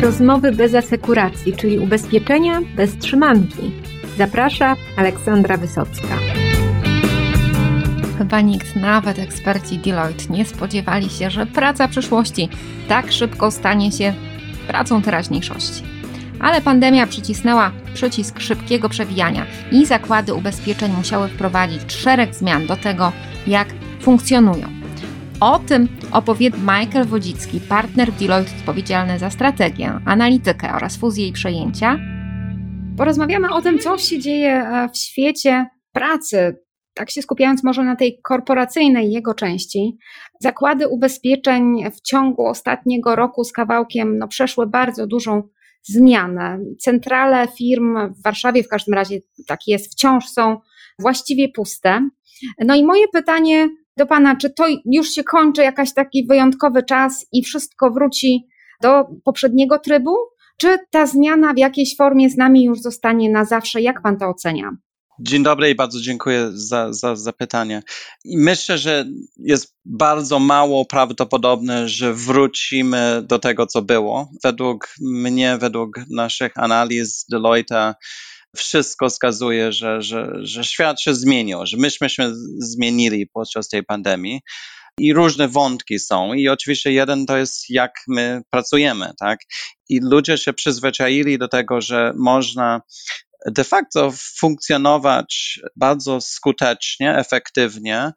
Rozmowy bez asekuracji, czyli ubezpieczenia bez trzymanki. Zaprasza Aleksandra Wysocka. Chyba nikt, nawet eksperci Deloitte, nie spodziewali się, że praca przyszłości tak szybko stanie się pracą teraźniejszości. Ale pandemia przycisnęła przycisk szybkiego przewijania i zakłady ubezpieczeń musiały wprowadzić szereg zmian do tego, jak funkcjonują. O tym opowie Michael Wodzicki, partner Deloitte odpowiedzialny za strategię, analitykę oraz fuzję i przejęcia. Porozmawiamy o tym, co się dzieje e, w świecie pracy, tak się skupiając może na tej korporacyjnej jego części. Zakłady ubezpieczeń w ciągu ostatniego roku z kawałkiem no, przeszły bardzo dużą zmianę. Centrale firm w Warszawie w każdym razie tak jest, wciąż są właściwie puste. No i moje pytanie do Pana, czy to już się kończy jakaś taki wyjątkowy czas i wszystko wróci do poprzedniego trybu? Czy ta zmiana w jakiejś formie z nami już zostanie na zawsze? Jak Pan to ocenia? Dzień dobry i bardzo dziękuję za, za zapytanie. I myślę, że jest bardzo mało prawdopodobne, że wrócimy do tego, co było. Według mnie, według naszych analiz Deloitte, wszystko wskazuje, że, że, że świat się zmienił, że myśmy się zmienili podczas tej pandemii. I różne wątki są, i oczywiście jeden to jest, jak my pracujemy, tak? I ludzie się przyzwyczaili do tego, że można de facto funkcjonować bardzo skutecznie, efektywnie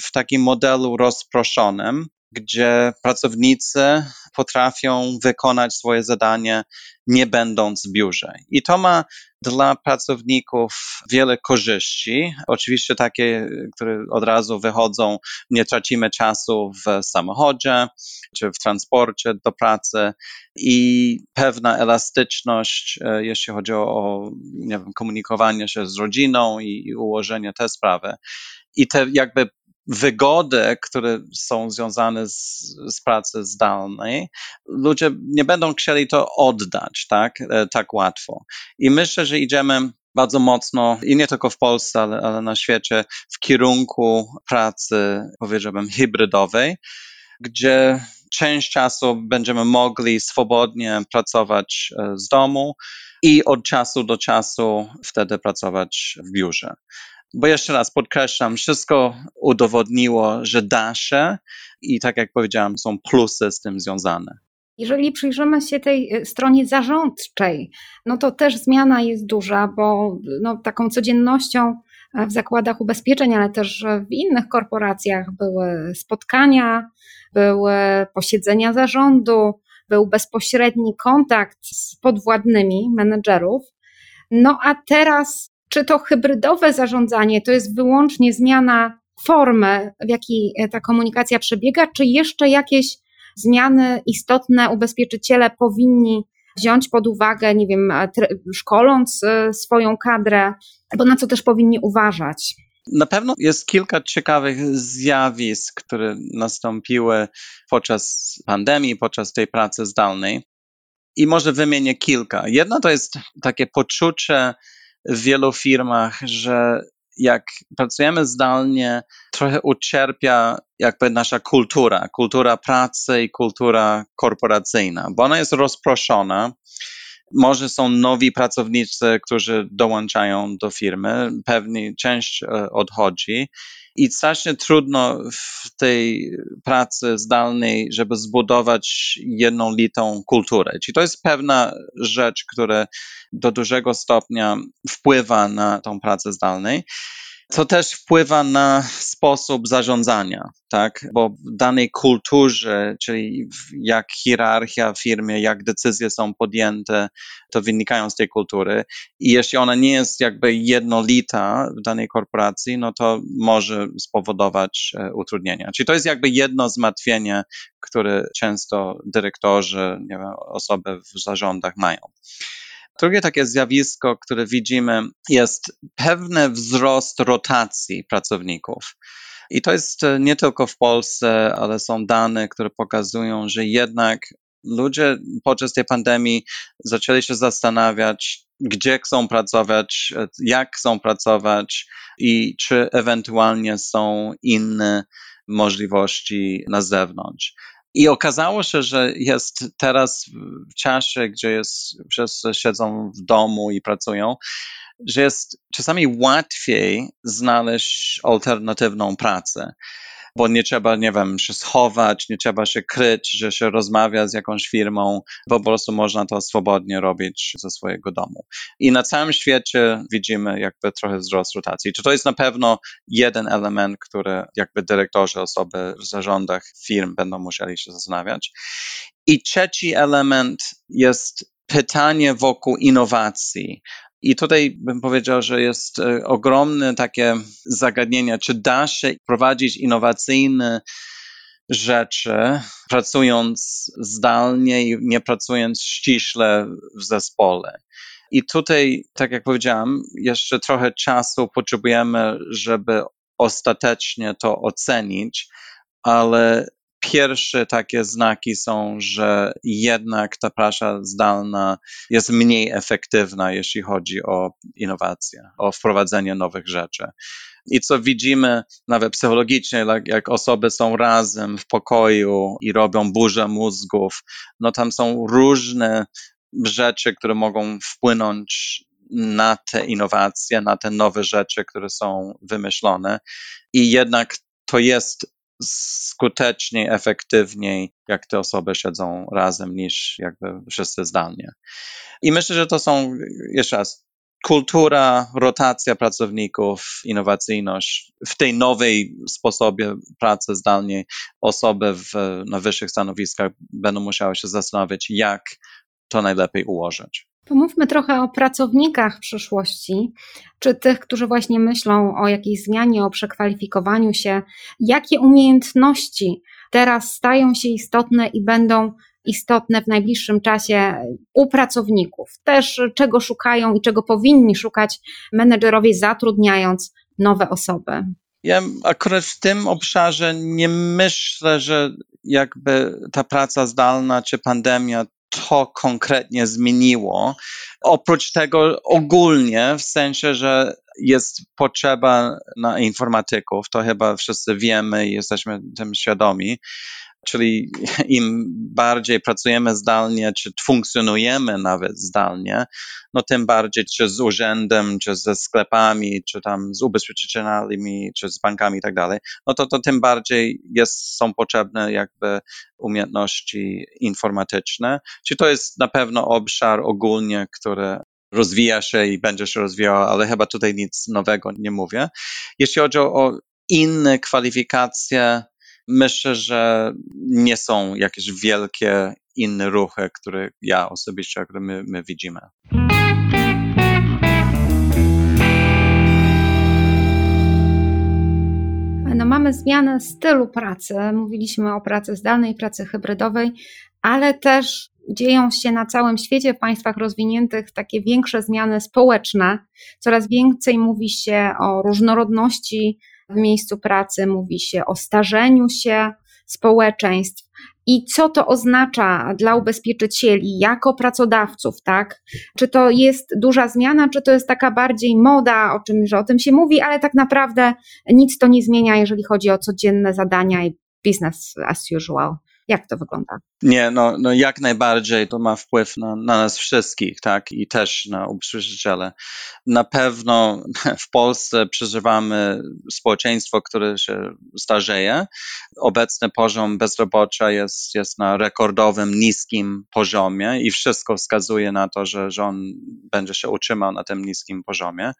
w takim modelu rozproszonym, gdzie pracownicy potrafią wykonać swoje zadanie nie będąc w biurze. I to ma dla pracowników wiele korzyści. Oczywiście takie, które od razu wychodzą, nie tracimy czasu w samochodzie czy w transporcie do pracy i pewna elastyczność, e, jeśli chodzi o nie wiem, komunikowanie się z rodziną i, i ułożenie te sprawy. I te jakby wygody, które są związane z, z pracy zdalnej, ludzie nie będą chcieli to oddać tak, e, tak łatwo. I myślę, że idziemy bardzo mocno i nie tylko w Polsce, ale, ale na świecie w kierunku pracy, powiedziałbym, hybrydowej, gdzie część czasu będziemy mogli swobodnie pracować e, z domu i od czasu do czasu wtedy pracować w biurze bo jeszcze raz podkreślam, wszystko udowodniło, że da się i tak jak powiedziałam, są plusy z tym związane. Jeżeli przyjrzymy się tej e, stronie zarządczej, no to też zmiana jest duża, bo no, taką codziennością w zakładach ubezpieczeń, ale też w innych korporacjach były spotkania, były posiedzenia zarządu, był bezpośredni kontakt z podwładnymi menedżerów. No a teraz czy to hybrydowe zarządzanie to jest wyłącznie zmiana formy, w jakiej ta komunikacja przebiega, czy jeszcze jakieś zmiany istotne ubezpieczyciele powinni wziąć pod uwagę, nie wiem, szkoląc e, swoją kadrę, bo na co też powinni uważać? Na pewno jest kilka ciekawych zjawisk, które nastąpiły podczas pandemii, podczas tej pracy zdalnej. I może wymienię kilka. Jedno to jest takie poczucie w wielu firmach, że jak pracujemy zdalnie, trochę ucierpia jakby nasza kultura, kultura pracy i kultura korporacyjna, bo ona jest rozproszona. Może są nowi pracownicy, którzy dołączają do firmy, pewnie część e, odchodzi i strasznie trudno w tej pracy zdalnej, żeby zbudować jednolitą kulturę. Czyli to jest pewna rzecz, która do dużego stopnia wpływa na tą pracę zdalnej co też wpływa na sposób zarządzania, tak? Bo w danej kulturze, czyli jak hierarchia w firmie, jak decyzje są podjęte, to wynikają z tej kultury. I jeśli ona nie jest jakby jednolita w danej korporacji, no to może spowodować e, utrudnienia. Czyli to jest jakby jedno zmartwienie, które często dyrektorzy, nie wiem, osoby w zarządach mają. Drugie takie zjawisko, które widzimy, jest pewny wzrost rotacji pracowników. I to jest e, nie tylko w Polsce, ale są dane, które pokazują, że jednak ludzie podczas tej pandemii zaczęli się zastanawiać, gdzie chcą pracować, e, jak chcą pracować i czy ewentualnie są inne możliwości na zewnątrz. I okazało się, że jest teraz w czasie, gdzie jest, wszyscy siedzą w domu i pracują, że jest czasami łatwiej znaleźć alternatywną pracę bo nie trzeba, nie wiem, się schować, nie trzeba się kryć, że się rozmawia z jakąś firmą, po prostu można to swobodnie robić ze swojego domu. I na całym świecie widzimy jakby trochę wzrost rotacji. Czy to jest na pewno jeden element, który jakby dyrektorzy, osoby w zarządach firm będą musieli się zastanawiać. I trzeci element jest pytanie wokół innowacji. I tutaj bym powiedział, że jest e, ogromne takie zagadnienie, czy da się prowadzić innowacyjne rzeczy, pracując zdalnie i nie pracując ściśle w zespole. I tutaj, tak jak powiedziałem, jeszcze trochę czasu potrzebujemy, żeby ostatecznie to ocenić, ale pierwsze takie znaki są, że jednak ta praca zdalna jest mniej efektywna, jeśli chodzi o innowacje, o wprowadzenie nowych rzeczy. I co widzimy nawet psychologicznie, jak osoby są razem w pokoju i robią burzę mózgów, no tam są różne rzeczy, które mogą wpłynąć na te innowacje, na te nowe rzeczy, które są wymyślone. I jednak to jest skuteczniej, efektywniej, jak te osoby siedzą razem, niż jakby wszyscy zdalnie. I myślę, że to są, jeszcze raz, kultura, rotacja pracowników, innowacyjność. W tej nowej sposobie pracy zdalnie osoby w, na wyższych stanowiskach będą musiały się zastanowić, jak to najlepiej ułożyć. Pomówmy trochę o pracownikach przyszłości, czy tych, którzy właśnie myślą o jakiejś zmianie, o przekwalifikowaniu się. Jakie umiejętności teraz stają się istotne i będą istotne w najbliższym czasie u pracowników? Też czego szukają i czego powinni szukać menedżerowie, zatrudniając nowe osoby? Ja akurat w tym obszarze nie myślę, że jakby ta praca zdalna czy pandemia to konkretnie zmieniło. Oprócz tego ogólnie, w sensie, że jest potrzeba na informatyków, to chyba wszyscy wiemy i jesteśmy tym świadomi, Czyli im bardziej pracujemy zdalnie, czy funkcjonujemy nawet zdalnie, no tym bardziej czy z urzędem, czy ze sklepami, czy tam z ubezpieczycielami, czy z bankami i tak dalej, no to, to tym bardziej jest, są potrzebne jakby umiejętności informatyczne. Czy to jest na pewno obszar ogólnie, który rozwija się i będzie się rozwijał, ale chyba tutaj nic nowego nie mówię. Jeśli chodzi o inne kwalifikacje, Myślę, że nie są jakieś wielkie inne ruchy, które ja osobiście, które my, my widzimy. No mamy zmianę stylu pracy. Mówiliśmy o pracy zdalnej, pracy hybrydowej, ale też dzieją się na całym świecie, w państwach rozwiniętych, takie większe zmiany społeczne. Coraz więcej mówi się o różnorodności w miejscu pracy, mówi się o starzeniu się społeczeństw. I co to oznacza dla ubezpieczycieli jako pracodawców, tak? Czy to jest duża zmiana, czy to jest taka bardziej moda, o czym, że o tym się mówi, ale tak naprawdę nic to nie zmienia, jeżeli chodzi o codzienne zadania i business as usual. Jak to wygląda? Nie, no, no jak najbardziej to ma wpływ na, na nas wszystkich, tak, i też na ubezpieczyciele. Na pewno w Polsce przeżywamy społeczeństwo, które się starzeje. Obecny poziom bezrobocia jest, jest na rekordowym, niskim poziomie i wszystko wskazuje na to, że, że on będzie się utrzymał na tym niskim poziomie.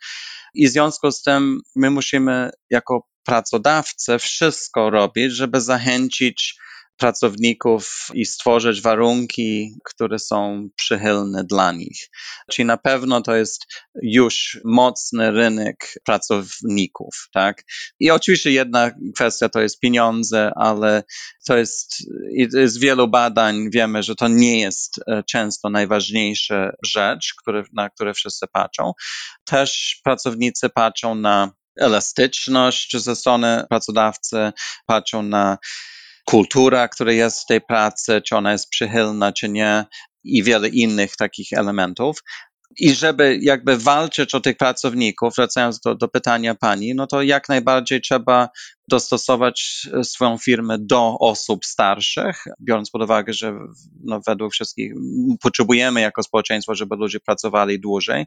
I w związku z tym my musimy jako pracodawcy wszystko robić, żeby zachęcić pracowników i stworzyć warunki, które są przychylne dla nich. Czyli na pewno to jest już mocny rynek pracowników, tak? I oczywiście jedna kwestia to jest pieniądze, ale to jest z wielu badań wiemy, że to nie jest e, często najważniejsza rzecz, który, na które wszyscy patrzą. Też pracownicy patrzą na elastyczność ze strony pracodawcy, patrzą na kultura, która jest w tej pracy, czy ona jest przychylna, czy nie, i wiele innych takich elementów. I żeby jakby walczyć o tych pracowników, wracając do, do pytania pani, no to jak najbardziej trzeba dostosować swoją firmę do osób starszych, biorąc pod uwagę, że no, według wszystkich potrzebujemy jako społeczeństwo, żeby ludzie pracowali dłużej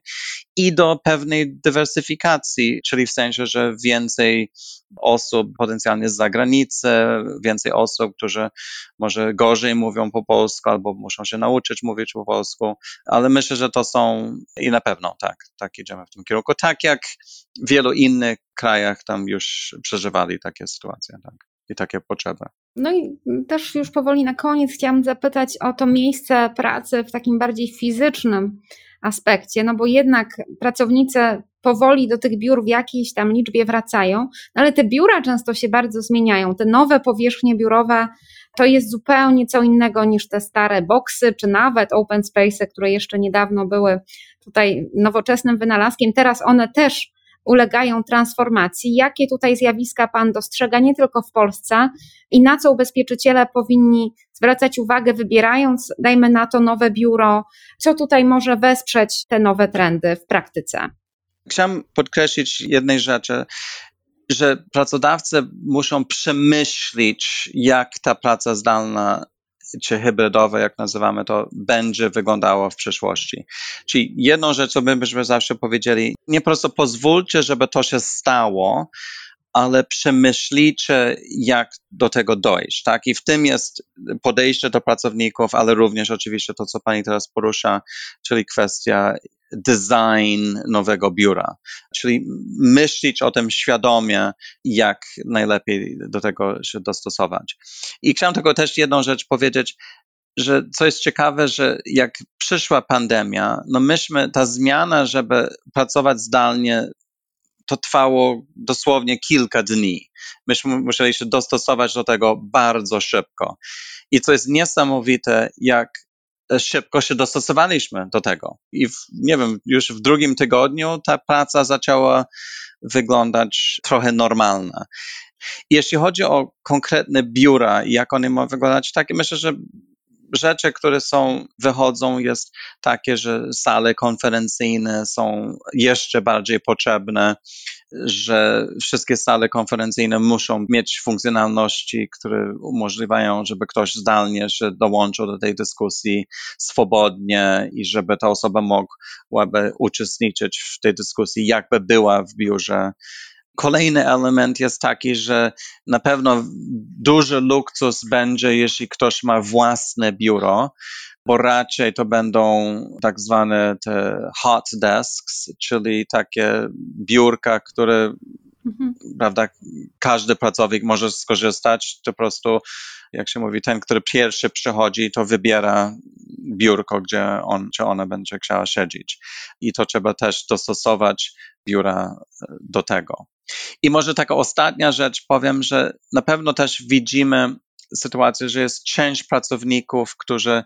i do pewnej dywersyfikacji, czyli w sensie, że więcej osób potencjalnie z zagranicy, więcej osób, którzy może gorzej mówią po polsku albo muszą się nauczyć mówić po polsku, ale myślę, że to są i na pewno tak, tak idziemy w tym kierunku, tak jak w wielu innych krajach tam już przeżywali takie sytuacje, tak, i takie potrzeby. No i też już powoli na koniec chciałam zapytać o to miejsce pracy w takim bardziej fizycznym aspekcie, no bo jednak pracownicy powoli do tych biur w jakiejś tam liczbie wracają, no ale te biura często się bardzo zmieniają. Te nowe powierzchnie biurowe to jest zupełnie co innego niż te stare boxy, czy nawet open space, które jeszcze niedawno były tutaj nowoczesnym wynalazkiem. Teraz one też ulegają transformacji. Jakie tutaj zjawiska Pan dostrzega nie tylko w Polsce i na co ubezpieczyciele powinni zwracać uwagę, wybierając, dajmy na to, nowe biuro? Co tutaj może wesprzeć te nowe trendy w praktyce? Chciałem podkreślić jednej rzeczy, że pracodawcy muszą przemyśleć, jak ta praca zdalna czy hybrydowe, jak nazywamy to, będzie wyglądało w przyszłości. Czyli jedną rzecz, co my byśmy zawsze powiedzieli, nie po prostu pozwólcie, żeby to się stało, ale przemyślicie, jak do tego dojść, tak? I w tym jest podejście do pracowników, ale również oczywiście to, co pani teraz porusza, czyli kwestia design nowego biura, czyli myśleć o tym świadomie, jak najlepiej do tego się dostosować. I chciałem tylko też jedną rzecz powiedzieć, że co jest ciekawe, że jak przyszła pandemia, no myśmy, ta zmiana, żeby pracować zdalnie, to trwało dosłownie kilka dni. Myśmy musieli się dostosować do tego bardzo szybko. I co jest niesamowite, jak szybko się dostosowaliśmy do tego. I w, nie wiem, już w drugim tygodniu ta praca zaczęła wyglądać trochę normalna. Jeśli chodzi o konkretne biura i jak one mają wyglądać, tak myślę, że rzeczy, które są, wychodzą, jest takie, że sale konferencyjne są jeszcze bardziej potrzebne, że wszystkie sale konferencyjne muszą mieć funkcjonalności, które umożliwiają, żeby ktoś zdalnie się dołączył do tej dyskusji swobodnie i żeby ta osoba mogłaby uczestniczyć w tej dyskusji, jakby była w biurze Kolejny element jest taki, że na pewno duży luksus będzie, jeśli ktoś ma własne biuro, bo raczej to będą tak zwane te hot desks, czyli takie biurka, które mhm. prawda, każdy pracownik może skorzystać. To po prostu, jak się mówi, ten, który pierwszy przychodzi, to wybiera biurko, gdzie on czy ona będzie chciała siedzieć. I to trzeba też dostosować biura do tego. I może taka ostatnia rzecz powiem, że na pewno też widzimy sytuację, że jest część pracowników, którzy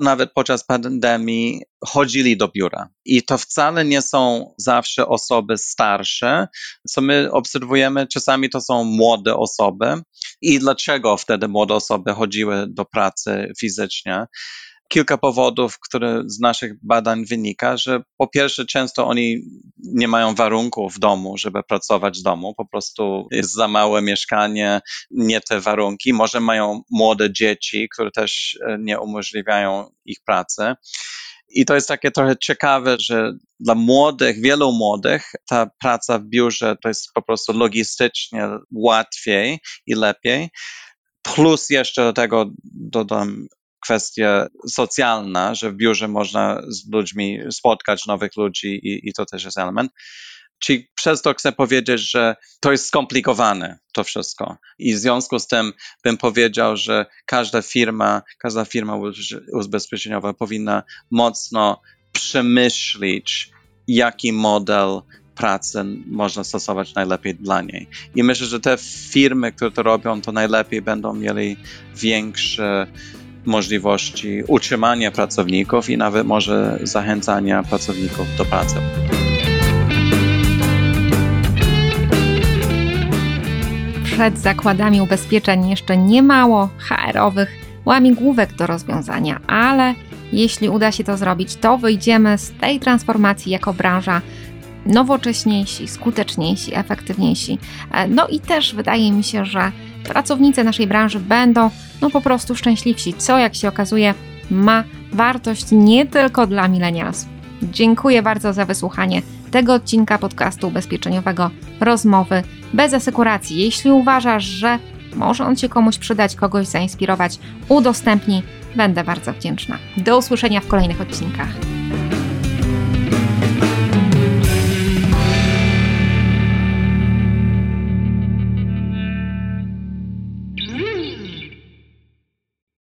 nawet podczas pandemii chodzili do biura. I to wcale nie są zawsze osoby starsze. Co my obserwujemy, czasami to są młode osoby. I dlaczego wtedy młode osoby chodziły do pracy fizycznie? Kilka powodów, które z naszych badań wynika, że po pierwsze często oni nie mają warunków w domu, żeby pracować z domu, po prostu jest za małe mieszkanie, nie te warunki. Może mają młode dzieci, które też e, nie umożliwiają ich pracy. I to jest takie trochę ciekawe, że dla młodych, wielu młodych, ta praca w biurze to jest po prostu logistycznie łatwiej i lepiej. Plus jeszcze do tego dodam kwestia socjalna, że w biurze można z ludźmi spotkać nowych ludzi i, i to też jest element. Czyli przez to chcę powiedzieć, że to jest skomplikowane, to wszystko. I w związku z tym bym powiedział, że każda firma, każda firma ubezpieczeniowa powinna mocno przemyśleć, jaki model pracy można stosować najlepiej dla niej. I myślę, że te firmy, które to robią, to najlepiej będą mieli większe możliwości utrzymania pracowników i nawet może zachęcania pracowników do pracy. Przed zakładami ubezpieczeń jeszcze nie mało HR-owych łamigłówek do rozwiązania, ale jeśli uda się to zrobić, to wyjdziemy z tej transformacji jako branża nowocześniejsi, skuteczniejsi, efektywniejsi. E, no i też wydaje mi się, że pracownicy naszej branży będą no po prostu szczęśliwsi, co jak się okazuje ma wartość nie tylko dla milenialsów. Dziękuję bardzo za wysłuchanie tego odcinka podcastu ubezpieczeniowego Rozmowy bez asekuracji. Jeśli uważasz, że może on się komuś przydać, kogoś zainspirować, udostępnij. Będę bardzo wdzięczna. Do usłyszenia w kolejnych odcinkach.